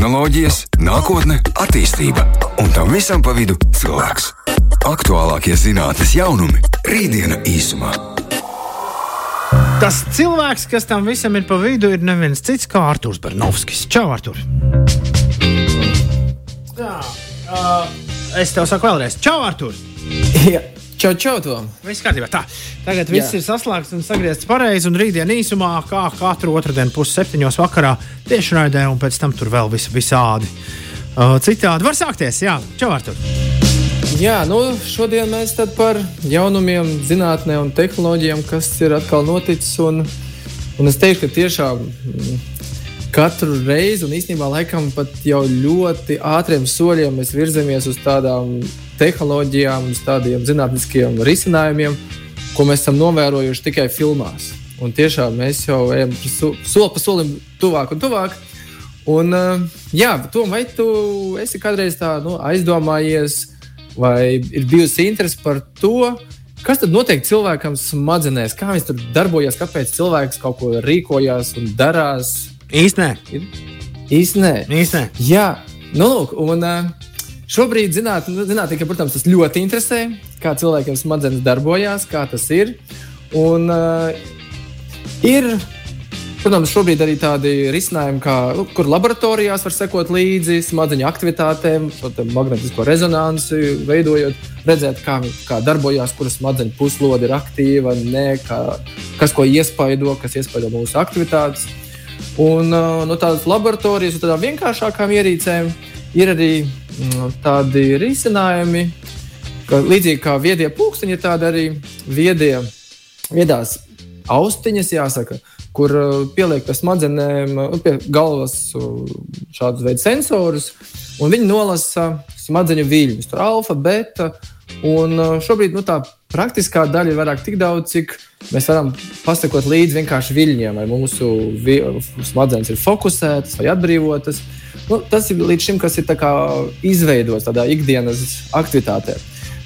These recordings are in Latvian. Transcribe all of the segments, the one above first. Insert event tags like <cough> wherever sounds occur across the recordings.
tehnoloģijas, nākotne, attīstība un tam visam pa vidu cilvēks. Aktuālākie zinātnīs jaunumi - rītdiena īsumā. Tas cilvēks, kas tam visam ir pa vidu, ir neviens cits kā Arthurs Bernovskis. Čau, Artur! Tā, uh, es tev saku vēlreiz, čau, Artur! Jā. Čau, čau, Tom! Viss kārtībā. Tā, tagad viss Jā. ir saslēgts un sagriezts pareizi, un rītdien īsumā, kā katru otrdienu pusseptiņos vakarā, tiešraidē, un pēc tam tur vēl vis, visādi. Uh, citādi var sākties, jā, čau, Artur! Jā, nu, šodien mēs par jaunumiem, zinātnē un tehnoloģijām, kas ir atkal noticis. Un, un es teiktu, ka tiešām mm, katru reizi, un īstenībā laikam pat jau ļoti ātriem soļiem mēs virzamies uz tādām tehnoloģijām, uz tādiem zinātniskiem risinājumiem, ko mēs esam novērojuši tikai filmās. Un tiešām mēs jau ejam soli pa solim tuvāk un tuvāk. Un, jā, Tom, vai tu esi kādreiz tā nu, aizdomājies, vai ir bijusi interese par to, kas tad notiek cilvēkam smadzenēs, kā viņš tur darbojas, kāpēc cilvēks kaut ko rīkojas un darās? Īstenībā. Īstenībā. Īstenībā. Jā, nu, lūk, un šobrīd zinātnē, zinātnē, protams, tas ļoti interesē, kā cilvēkiem smadzenes darbojas, kā tas ir. Un uh, ir Protams, šobrīd arī tādi risinājumi, kā, nu, kur laboratorijās var sekot līdzi smadzeņu aktivitātēm, magnetisko rezonanci veidojot, redzēt, kā, kā darbojas, kuras smadzeņu puslode ir aktīva, ne, kā, kas ko iespaido, kas iespaido mūsu aktivitātes. Un uh, no tādas laboratorijas, tādām vienkāršākām ierīcēm ir arī tādi risinājumi, ka līdzīgi kā viedie pūksteņi, ir tādi arī viedie, viedās austiņas, jāsaka, kur uh, pieliek pie smadzenēm, uh, pie galvas uh, šādus veidus sensorus, un viņi nolasa smadzeņu viļņus, alfa, beta. Un šobrīd nu, tā praktiskā daļa ir vairāk tik daudz, cik mēs varam pasakot līdzi vienkārši viļņiem, vai mūsu vi smadzenes ir fokusētas vai atbrīvotas. Nu, tas ir līdz šim, kas ir izveidots tādā ikdienas aktivitātē.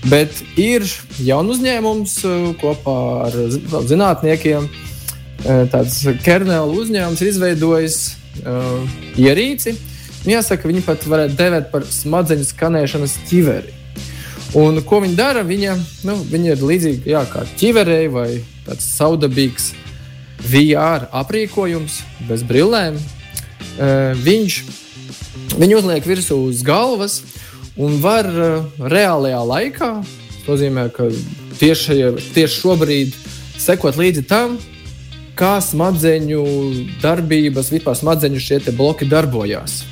Bet ir jaunu uzņēmums kopā ar zinātniekiem, Eh, tāds kernela uzņēmums ir izveidojis uh, ierīci. Jāsaka, viņi pat varētu dēvēt par smadzeņu skanēšanas ķiveri. Un, ko viņi dara? Viņa, nu, viņa ir līdzīga jā, kā ķiverei vai tāds saudabīgs VR aprīkojums bez brillēm. Uh, viņš viņu uzliek virsū uz galvas un var uh, reālajā laikā, tas nozīmē, ka tieši, tieši šobrīd sekot līdzi tam, kā smadzeņu darbības, vispār smadzeņu šie bloki darbojas.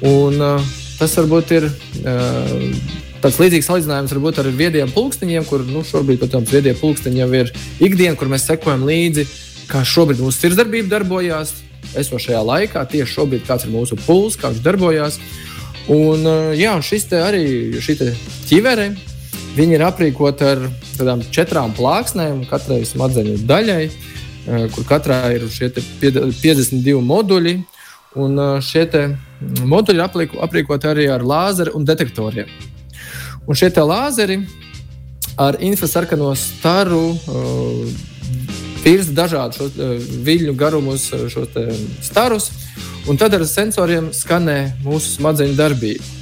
Un, uh, tas varbūt ir uh, tāds līdzīgs salīdzinājums varbūt ar viediem pulksteņiem, kur nu, šobrīd, protams, viedie pulksteņi jau ir ikdiena, kur mēs sekojam līdzi, kā šobrīd mūsu sirdsdarbība darbojas. Esošajā laikā tieši šobrīd kāds ir mūsu pulss, kā viņš darbojas. Un, uh, jā, šis te arī šī ķivere, viņi ir aprīkoti ar tādām četrām plāksnēm, katrai smadzeņu daļai. Eh, kur katrā ir šie 52 moduļi. Un eh, šie moduļi ir aprīkoti arī ar lāzeru un detektoriem. Un šie lāzeri ar infrasarkano staru uh, virza dažādus šo, uh, viļņu garumus, šos starus, un tad ar sensoriem skanē mūsu smadzeņu darbību.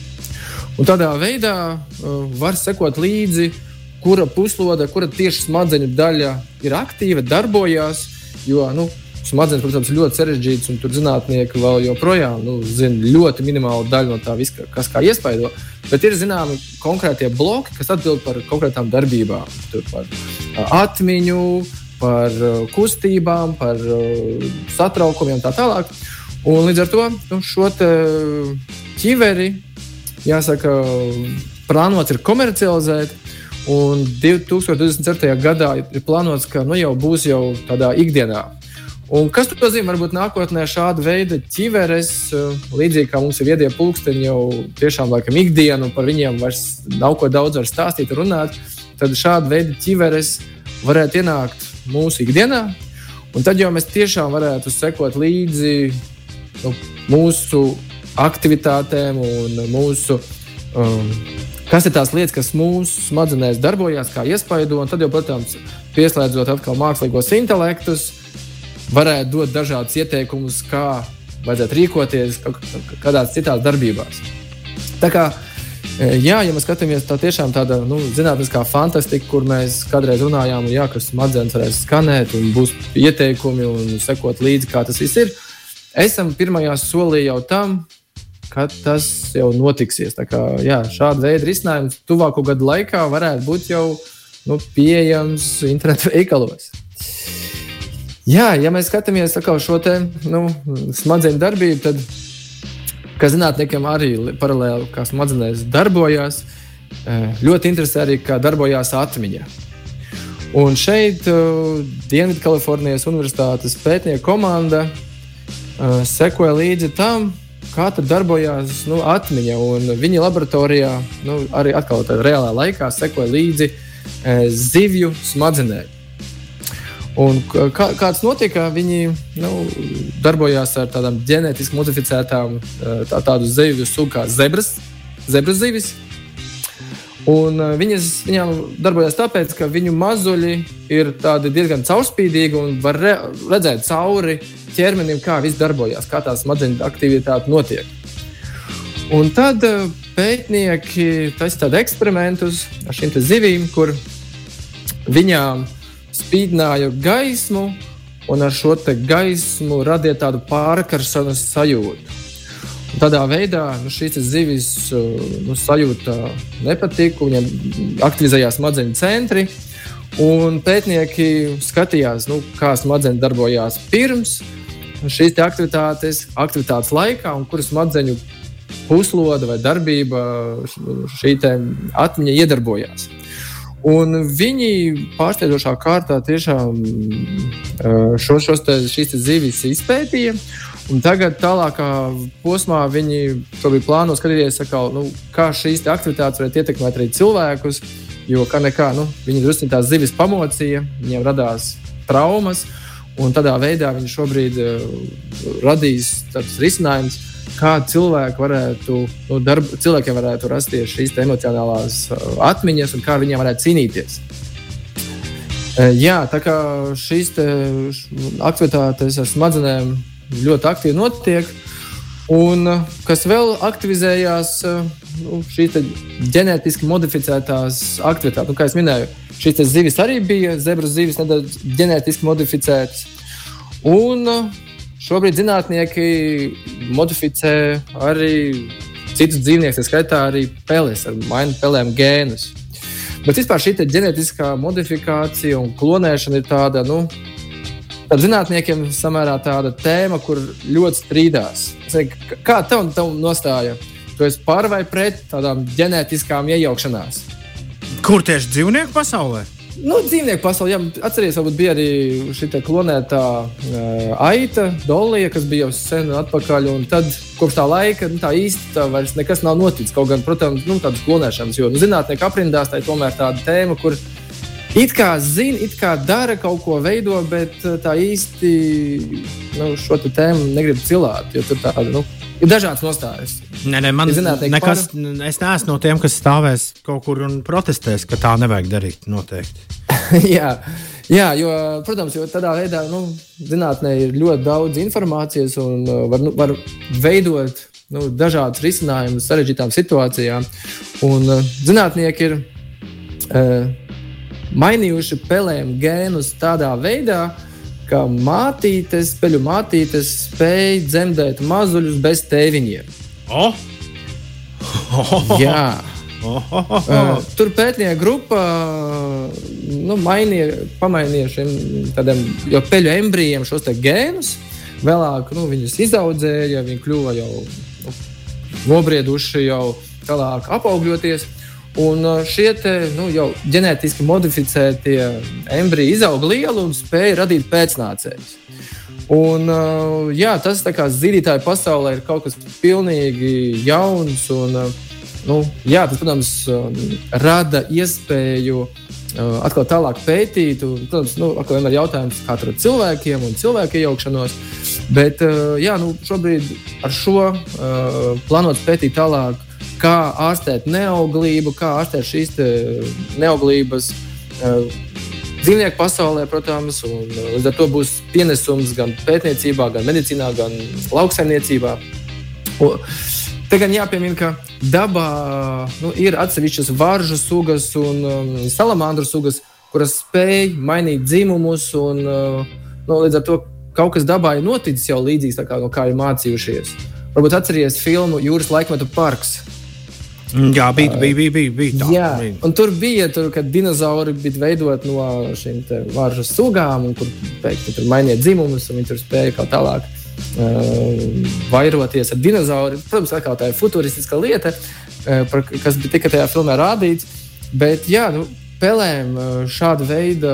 Un tādā veidā uh, var sekot līdzi, kura puslode, kura tieši smadzeņu daļa ir aktīva, darbojas, Jo nu, smadzenes, protams, ir ļoti sarežģītas, un tur zinātnieki vēl joprojām nu, zina ļoti minimālu daļu no tā, visa, kas kā iespaido. Bet ir zināmi konkrētie bloki, kas atbild par konkrētām darbībām. Tur par atmiņu, par kustībām, par satraukumiem un tā tālāk. Un līdz ar to nu, šo ķiveri, jāsaka, plānots ir komercializēt. Un 2024. gadā ir plānots, ka nu, jau būs jau tādā ikdienā. Un kas to nozīmē? Varbūt nākotnē šāda veida ķiveres, eh, līdzīgi kā mums ir viedie pulksteņi, jau tiešām laikam ikdienu par viņiem vairs nav ko daudz stāstīt un runāt. Tad šāda veida ķiveres varētu ienākt mūsu ikdienā. Un tad jau mēs tiešām varētu sekot līdzi nu, mūsu aktivitātēm un mūsu um, kas ir tās lietas, kas mūsu smadzenēs darbojas, kā iespaido, un tad jau, protams, pieslēdzot atkal mākslīgos intelektus, varētu dot dažādus ieteikumus, kā vajadzētu rīkoties kādās citās darbībās. Tā kā, jā, ja mēs skatāmies tā tiešām tāda nu, zinātniskā fantastika, kur mēs kādreiz runājām, jā, ka smadzenes varēs skanēt un būs ieteikumi un sekot līdzi, kā tas viss ir, esam pirmajā solī jau tam, ka tas jau notiksies. Tā kā, jā, šāda veida risinājums tuvāko gadu laikā varētu būt jau nu, pieejams internetu veikalos. Jā, ja mēs skatāmies uz šo te, nu, smadzeņu darbību, tad, kā zinātniekiem, arī paralēli kā smadzenēs darbojas, eh, ļoti interesē arī, kā darbojas atmiņa. Un šeit uh, Dienvidkalifornijas Universitātes pētnieku komanda uh, sekoja līdzi tam, kā darbojas nu, atmiņa. Viņi laboratorijā nu, arī tādā reālā laikā sekoja līdzi zivju smadzenēm. Un kā, kāds notika, viņi nu, darbojās ar tādām ģenētiski modificētām tā, tādu zivju sugu kā zebras, zebras zivis. Un viņas, viņām darbojas tāpēc, ka viņu mazuļi ir diezgan caurspīdīgi un var re, redzēt cauri ķermenim, kā viss darbojas, kā tā smadzeņu aktivitāte notiek. Un tad pētnieki taisīja tādu eksperimentu ar šīm zivīm, kur viņām ir spīdināja gaismu, un ar šo gaismu radīja tādu pārkaršanas sajūtu. Un tādā veidā nu, šīs zivis nu, sajūta nepatiku, viņiem aktivizējās smadzeņu centri. Pētnieki skatījās, nu, kā smadzenes darbojās pirms šīs aktivitātes, aktivitātes laikā, un kuras smadzeņu puslode vai darbība šī atmiņa iedarbojās. Un viņi pārsteidzošā kārtā tiešām šo, šos te, šīs zivis izpētīja. Un tagad, tālākā posmā, viņi plāno skatīties, kā, nu, kā šīs aktivitātes varētu ietekmēt arī cilvēkus. Jo, kā nekā, nu, viņi drusku tās zivis pamocīja, viņiem radās traumas, un tādā veidā viņi šobrīd uh, radīs tādus risinājumus kā cilvēki varētu, nu, darb, cilvēkiem varētu rasties šīs emocionālās uh, atmiņas un kā viņiem varētu cīnīties. Uh, jā, tā kā šīs aktivitātes ar smadzenēm ļoti aktīvi notiek, un uh, kas vēl aktivizējās, nu, šīs ģenētiski modificētās aktivitātes. Nu, kā jau minēju, šīs zivis arī bija zebras zivis, nedaudz ģenētiski modificētas. Un Šobrīd zinātnieki modificē arī citus dzīvniekus, tā skaitā arī peles, ar mainu pelēm gēnus. Bet vispār šī ģenētiskā modifikācija un klonēšana ir tāda, nu, ar zinātniekiem samērā tāda tēma, kur ļoti strīdās. Kā tev, tev nostāja? Tu esi par vai pret tādām ģenētiskām iejaukšanās? Kur tieši dzīvnieku pasaulē? Nu, dzīvnieku pasaulē, atcerieties, varbūt bija arī šī klonētā uh, aita, dolija, kas bija jau sen atpakaļ. Tad kopš tā laika nu, tā īsti tā vairs nekas nav noticis. Kaut gan, protams, nu, tādas klonēšanas, jo nu, zinātnieki aprindās, tā ir tomēr tāda tēma, kur it kā zina, it kā dara kaut ko veido, bet tā īsti nu, šo tēmu negrib cilāt. Jo tur tāda, nu, ir dažādas nostājas. Nē, nē, man nekas, par... es neesmu no tiem, kas stāvēs kaut kur un protestēs, ka tā nevajag darīt. Noteikti. <laughs> jā, jā, jo, protams, jo tādā veidā nu, zinātnē ir ļoti daudz informācijas un uh, var, nu, var veidot nu, dažādus risinājumus sarežģītām situācijām. Un, uh, zinātnieki ir uh, mainījuši pelēm gēnus tādā veidā, ka mātītes, peļu mātītes spēj dzemdēt mazuļus bez tēviņiem. Oh! <laughs> Jā. Uh, tur pētnieka grupa nu, mainīja, pamainīja šiem tādiem peļu embrijiem šos gēnus. Vēlāk nu, viņus izaudzēja, viņi kļuva jau nu, nobrieduši, jau tālāk apaugļoties. Un uh, šie te, nu, jau ģenētiski modificētie embriji izauga lieli un spēja radīt pēcnācējus. Un, uh, jā, tas kā zīdītāju pasaulē ir kaut kas pilnīgi jauns. Un, uh, nu, jā, tas, protams, rada iespēju atkal tālāk pētīt. Un, protams, nu, atkal vienmēr ir jautājums, kā ar cilvēkiem un cilvēku iejaukšanos. Bet jā, nu, šobrīd ar šo plānot pētīt tālāk kā ārstēt neauglību, kā ārstēt šīs neauglības uh, dzīvnieku pasaulē, protams, un uh, līdz ar to būs pienesums gan pētniecībā, gan medicīnā, gan lauksaimniecībā. Te gan jāpiemina, ka dabā nu, ir atsevišķas varžu sugas un um, salamandru sugas, kuras spēj mainīt dzimumus. Un, uh, nu, līdz ar to kaut kas dabā ir noticis jau līdzīgs, kā, no kā ir mācījušies. Varbūt atcerieties filmu Jūras laikmetu parks. Mm, jā, bija, bija, bija, bija, bija tā. Jā, un tur bija, tur, kad dinozauri bija veidoti no šīm varžu sugām, un kur pēkšņi tur mainīja dzimumus, un viņi tur spēja kaut tālāk uh, vairoties ar dinozauriem. Protams, atkal tā ir futūristiska lieta, uh, kas bija tikai tajā filmā rādīts. Bet, jā, nu, pelēm šāda veida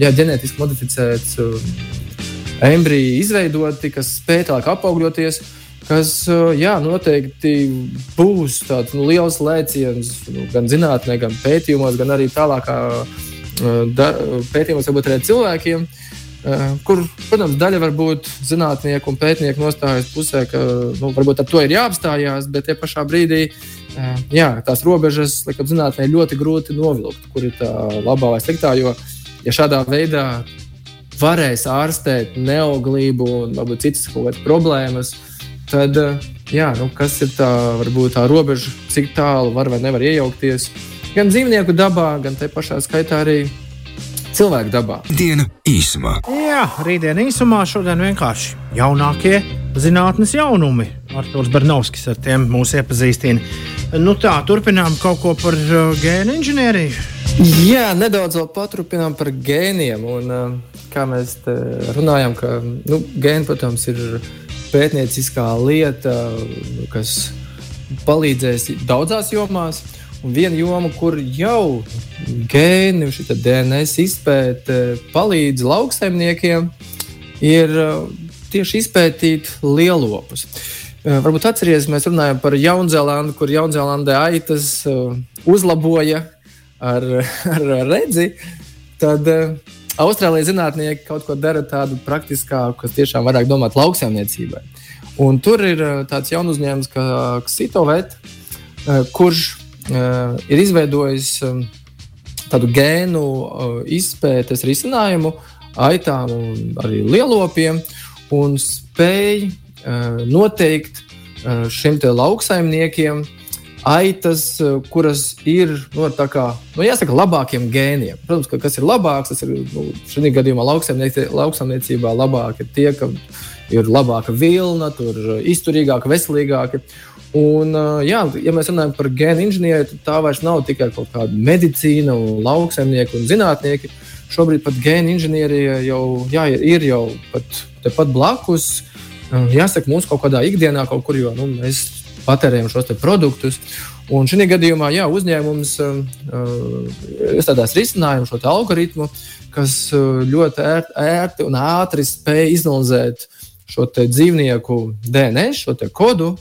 jā, ģenētiski modificēts embriju izveidoti, kas spēj tālāk apaugļoties. Uh, kas jā, noteikti būs tāds nu, liels lēciens nu, gan zinātnē, gan pētījumos, gan arī tālākā da, pētījumos, varbūt arī cilvēkiem. Kur, protams, daļa var būt zinātnieku un pētnieku nostājas pusē, ka nu, varbūt ar to ir jāapstājās, bet tie pašā brīdī jā, tās robežas, laikam, zinātnē ļoti grūti novilkt, kur ir tā labā vai sliktā. Jo, ja šādā veidā varēs ārstēt neauglību un varbūt citas kaut kādas problēmas, uh, tad eh, jā, nu, kas ir tā, varbūt, tā robeža, cik tālu var vai nevar iejaukties gan dzīvnieku dabā, gan te pašā skaitā arī cilvēku dabā. Diena īsumā. Jā, rītdiena īsumā šodien vienkārši jaunākie zinātnes jaunumi. Arthurs Bernovskis ar tiem mūs iepazīstina. Nu tā, turpinām kaut ko par uh, gēnu inženieriju. Jā, nedaudz vēl paturpinām par gēniem. Un, uh, kā mēs runājam, ka nu, gēni, protams, ir pētnieciskā lieta, kas palīdzēs daudzās jomās. Un viena joma, kur jau gēni, šī DNS izpēte palīdz lauksaimniekiem, ir uh, tieši izpētīt lielopus. Uh, varbūt atcerieties, mēs runājam par Jaunzēlandu, kur Jaunzēlandē aitas uh, uzlaboja ar, <laughs> ar redzi. Tad Austrālijas zinātnieki kaut ko dara tādu praktiskāku, kas tiešām vairāk domāt lauksaimniecībai. Un tur ir uh, tāds jauns uzņēmums, kā Xitovet, uh, kurš uh, ir izveidojis tādu gēnu izpētes risinājumu aitām un arī lielopiem un spēj noteikt šiem lauksaimniekiem, aitas, eh, kuras ir nu, kā, nu, jāsaka, labākiem gēniem. Protams, ka kas ir labāks, tas ir nu, šajā gadījumā lauksaimniecībā labāk ir tie, ka ir labāka vilna, tur eh, izturīgāka, veselīgāka. Un, eh, jā, ja mēs runājam par gēnu inženieriju, tad tā vairs nav tikai kaut kāda medicīna, un lauksaimnieki un zinātnieki. Šobrīd pat gēnu inženierija jau jā, ir jau pat, tepat blakus. Jāsaka, mums kaut kādā ikdienā, kaut kur, jo nu, mēs patērējam šos produktus. Un šajā gadījumā jā, uzņēmums um, uh, izstrādās risinājumu, šo algoritmu, kas uh, ļoti ērti, ērti un ātri spēj izanalizēt šo dzīvnieku DNS, šo kodu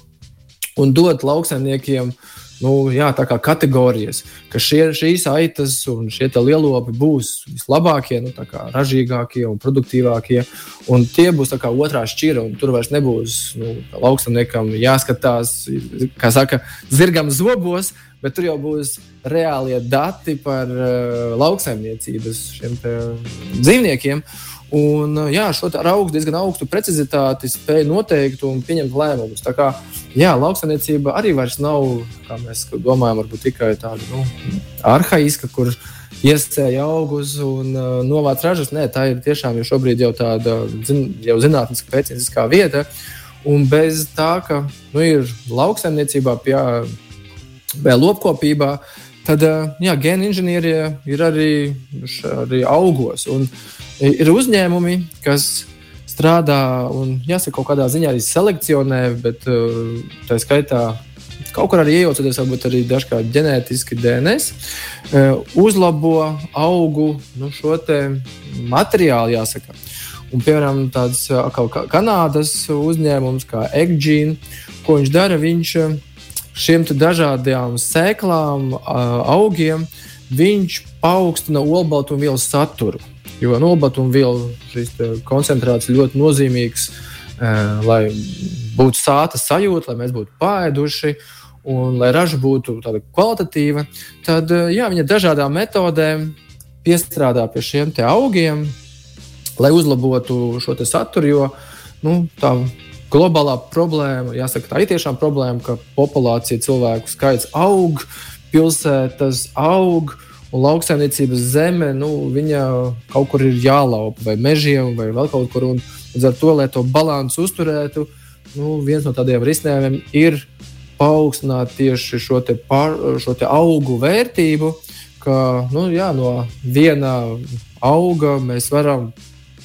un dot lauksaimniekiem uh, nu, jā, kategorijas, ka šie, šīs aitas un šie lielopi būs vislabākie, nu, ražīgākie un produktīvākie. Un tie būs kā otrā šķira, un tur vairs nebūs nu, lauksamniekam jāskatās, kā saka, zirgam zobos. Bet tur jau būs reālie dati par uh, lauksaimniecības šiem dzīvniekiem. Un, jā, šo ar augstu, diezgan augstu precizitāti spēja noteikt un pieņemt lēmumus. Tā kā jā, lauksaimniecība arī vairs nav, kā mēs domājam, varbūt tikai tāda nu, arhaiska, kur iesēja augus un uh, novāc ražas. Nē, tā ir tiešām jau šobrīd jau tāda zin, jau zinātniska pētnieciskā vieta. Un bez tā, ka nu, ir lauksaimniecībā, pie, vai lopkopībā, tad jā, gēna inženierija ir arī, arī augos. Un, uh, ir uzņēmumi, kas strādā un, jāsaka, kaut kādā ziņā arī selekcionē, bet uh, tā skaitā kaut kur arī iejaucoties, varbūt arī dažkārt ģenētiski DNS, uh, uzlabo augu nu, šo materiālu, jāsaka. Un, piemēram, tāds uh, Kanādas uzņēmums kā Eggene, ko viņš dara, viņš šiem dažādiem sēklām, augiem, viņš paaugstina olbaltumvielu saturu. Jo nobatumvielu šīs koncentrācijas ļoti nozīmīgs, uh, lai būtu sāta sajūta, lai mēs būtu pāēduši un lai raža būtu tāda kvalitatīva. Tad uh, jā, viņa dažādām metodēm piestrādā pie šiem augiem. lai uzlabotu šo saturu. Jo nu, tā globālā problēma, jāsaka, tā ir tiešām problēma, ka populācija cilvēku skaits aug, pilsētas aug. Un lauksaimniecības zeme, nu, viņa kaut kur ir jālaupa, vai mežiem, vai vēl kaut kur. Un, līdz ar to, lai to balansu uzturētu, nu, viens no tādiem risinājumiem ir paaugstināt tieši šo, te par, šo te augu vērtību, ka nu, jā, no viena auga mēs varam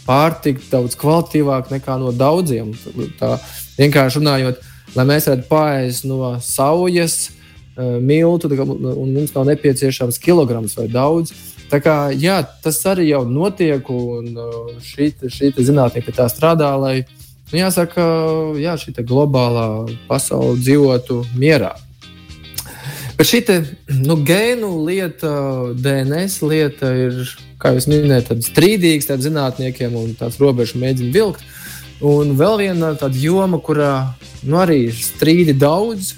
pārtikt daudz kvalitīvāk nekā no daudziem. Tā vienkārši runājot, lai mēs varētu pāriest no saujas, miltu, kā, un mums nav nepieciešams kilograms vai daudz. Tā kā, jā, tas arī jau notiek, un uh, šī, šī zinātnē pie tā strādā, lai nu, jāsaka, jā, šī globālā pasaule dzīvotu mierā. Bet šī te, nu, gēnu lieta, DNS lieta ir kā jūs minējāt, strīdīgs tāds zinātniekiem un tāds robežu mēģina vilkt. Un vēl viena tāda joma, kurā nu, arī strīdi daudz,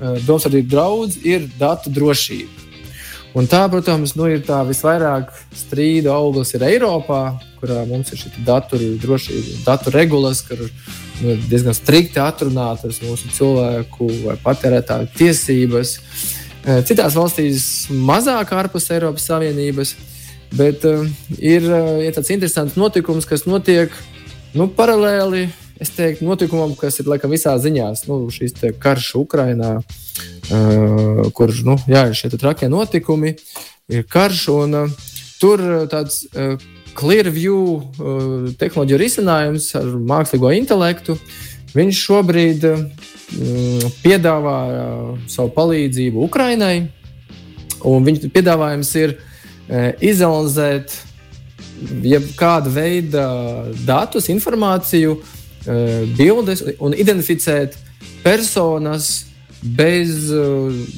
eh, domstarpību daudz, ir datu drošība. Un tā, protams, nu, ir tā visvairāk strīdu auglis ir Eiropā, kurā mums ir šī datu drošība, datu regulas, kur nu, diezgan strikti atrunātas mūsu cilvēku vai patērētāju tiesības. Eh, citās valstīs mazāk ārpus Eiropas Savienības. Bet uh, ir, ir tāds interesants notikums, kas notiek nu, paralēli. Es teiktu, notikumam, kas ir laikam visās ziņās, nu, šis karš Ukrajinā, uh, kur nu, jā, ir šie trakie notikumi, ir karš. Un, uh, tur tāds uh, Clearview uh, tehnoloģija risinājums ar mākslīgo intelektu. Viņš šobrīd uh, piedāvā uh, savu palīdzību Ukrajinai. Viņa piedāvājums ir Eh, izanalizēt jebkāda veida datus, informāciju, eh, bildes un identificēt personas bez,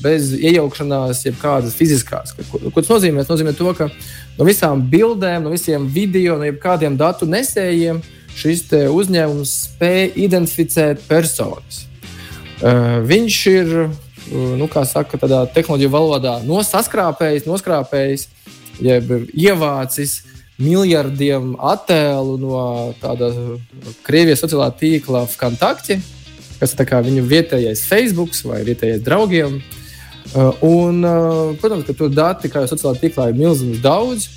bez iejaukšanās, jebkādas fiziskās. Ko, ko tas nozīmē? Tas nozīmē to, ka no visām bildēm, no visiem video, no jebkādiem datu nesējiem šis uzņēmums spēj identificēt personas. Uh, viņš ir, nu, kā saka, tādā tehnoloģiju valodā, nosaskrāpējis, noskrāpējis jeb ievācis miljardiem attēlu no tāda Krievijas sociālā tīkla Vkontakte, kas ir viņu vietējais Facebook vai vietējais draugiem. Uh, un, uh, protams, ka tur dati, kā jau sociālā tīklā, ir milzīgi daudz.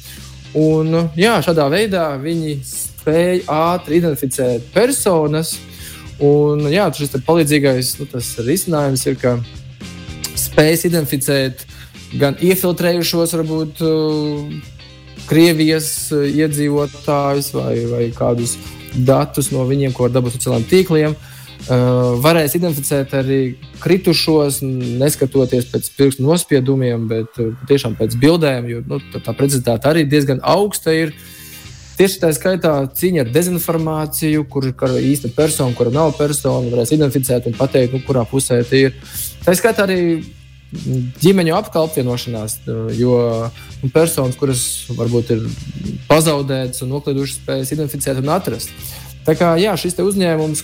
Un, uh, jā, šādā veidā viņi spēja ātri identificēt personas. Un, jā, šis palīdzīgais nu, risinājums ir, ka spējas identificēt gan iefiltrējušos, varbūt, Krievijas uh, iedzīvotājus vai, vai kādus datus no viņiem, ko var dabūt sociālajiem tīkliem. Uh, varēs identificēt arī kritušos, neskatoties pēc pirkstu nospiedumiem, bet uh, tiešām pēc bildēm, jo nu, tā precizitāte arī diezgan augsta ir. Tieši tā skaitā cīņa ar dezinformāciju, kur ir īsta persona, kura nav persona, varēs identificēt un pateikt, nu, kurā pusē tie ir. Tā skaitā arī ģimeņu apkalpošanās, jo nu, personas, kuras varbūt ir pazaudētas un noklidušas, spējas identificēt un atrast. Tā kā jā, šis uzņēmums,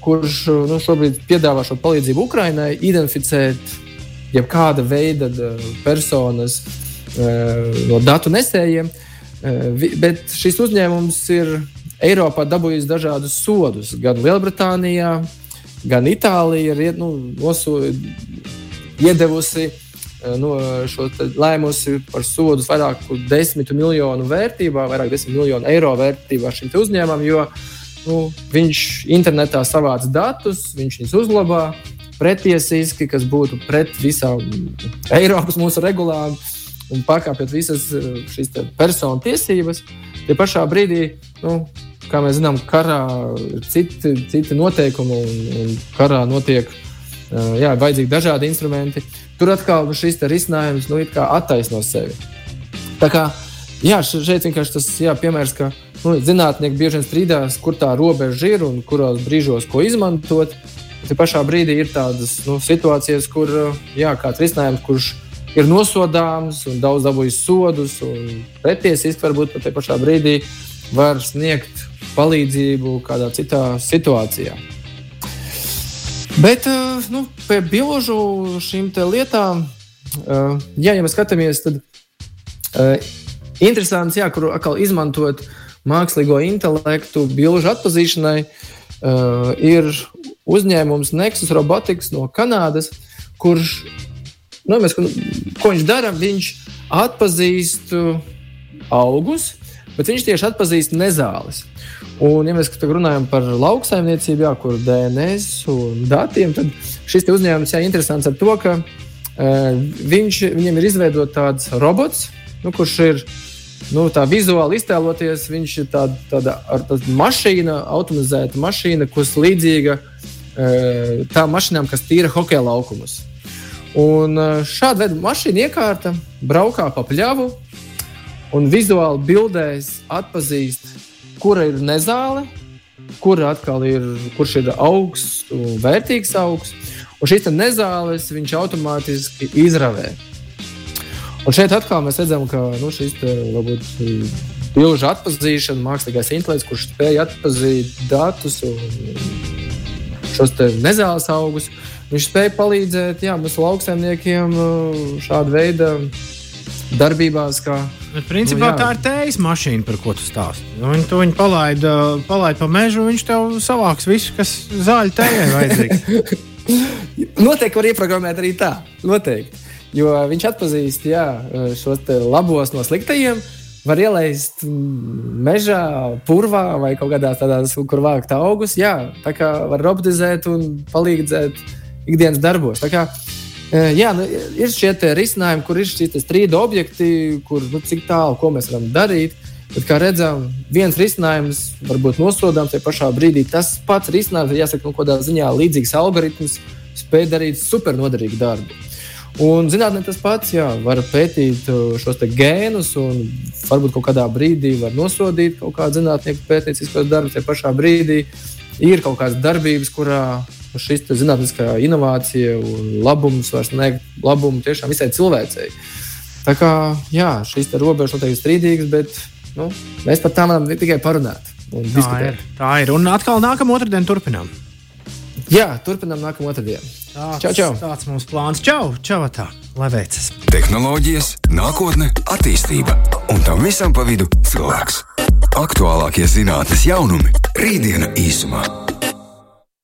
kurš nu, šobrīd piedāvā šo palīdzību Ukraiņai, identificēt jebkāda veida personas no datu nesējiem, bet šis uzņēmums ir Eiropā dabūjis dažādus sodus. Gan Lielbritānijā, gan Itālijā ir nu, iedevusi eh, nu, šo lēmusi par sodus vairāk par desmit miljonu vērtībā, vairāk desmit miljonu eiro vērtībā šim uzņēmumam, jo nu, viņš internetā savāc datus, viņš viņus uzglabā pretiesiski, kas būtu pret visām Eiropas mūsu regulām un pakāpjot visas eh, šīs personu tiesības. Tie pašā brīdī, nu, kā mēs zinām, karā ir citi, citi noteikumi un, un karā notiek jā, vajadzīgi dažādi instrumenti. Tur atkal nu, šis risinājums nu, attaisno sevi. Tā kā jā, šeit vienkārši tas jā, piemērs, ka nu, zinātnieki bieži vien strīdās, kur tā robeža ir un kuros brīžos ko izmantot. Te pašā brīdī ir tādas nu, situācijas, kur jā, kāds risinājums, kurš ir nosodāms un daudz dabūjis sodus, un pretiesiski varbūt pat te pašā brīdī var sniegt palīdzību kādā citā situācijā. Bet eh, nu, pie bilžu šīm lietām, eh, jā, ja mēs skatāmies, tad uh, interesants, jā, kur atkal izmantot mākslīgo intelektu, bilžu atpazīšanai, uh, ir uzņēmums Nexus Robotics no Kanādas, kurš, nu, mēs, ko viņš dara, viņš atpazīst augus, bet viņš tieši atpazīst nezāles. Un, ja mēs runājam par lauksaimniecību, jā, kur DNS un datiem, tad šis uzņēmums ir interesants ar to, ka uh, viņš, viņam ir izveidots tāds robots, nu, kurš ir nu, tā vizuāli iztēloties. Viņš ir tāda, tāda, tāda mašīna, automatizēta mašīna, kas līdzīga uh, tām mašīnām, kas tīra hokeja laukumus. Un uh, šāda veida mašīna iekārta braukā pa pļavu un vizuāli bildēs atpazīst kura ir nezāle, kur atkal ir, kurš ir augsts, vērtīgs augsts. Un šīs nezāles viņš automātiski izravē. Un šeit atkal mēs redzam, ka nu, šis varbūt bilžu atpazīšana, mākslīgais intelekts, kurš spēj atpazīt datus un šos nezāles augus, viņš spēja palīdzēt jā, mūsu lauksaimniekiem šāda veida darbībās, kā Bet, principā, nu, jā. tā ir tējas mašīna, par ko tu stāsti. Nu, viņi to viņi palaid, palaid pa mežu, viņš tev savāks visu, kas zāļu tējai vajadzīgs. <laughs> Noteikti var ieprogrammēt arī tā. Noteikti. Jo viņš atpazīst jā, šos labos no sliktajiem. Var ielaist mežā, purvā vai kaut kādā tādā, kur vākt augus. Jā, tā kā var robotizēt un palīdzēt ikdienas darbos. Tā kā Jā, nu, ir šie risinājumi, kur ir šie strīda objekti, kur nu, cik tālu ko mēs varam darīt. Bet, kā redzam, viens risinājums varbūt nosodāms tajā pašā brīdī. Tas pats risinājums jāsaka, nu, kādā ziņā līdzīgs algoritms spēj darīt supernoderīgu darbu. Un zinātnē tas pats, jā, var pētīt šos gēnus, un varbūt kaut kādā brīdī var nosodīt kaut kādu zinātnieku pētnieciskos darbus. Tajā pašā brīdī ir kaut kādas darbības, kurā šis zinātniskā inovācija un labums var sniegt labumu tiešām visai cilvēcei. Tā kā jā, šīs robežas noteikti ir strīdīgas, bet nu, mēs par tām varam tikai parunāt. Tā diskutēt. ir, tā ir. Un atkal nākamā otrdiena turpinām. Jā, turpinām nākamā otrdiena. Tāds, čau, čau. tāds mums plāns. Čau, čau, tā. Lai veicas. Tehnoloģijas, nākotne, attīstība un tam visam pa vidu cilvēks. Aktuālākie zinātnīs jaunumi - rītdiena īsumā.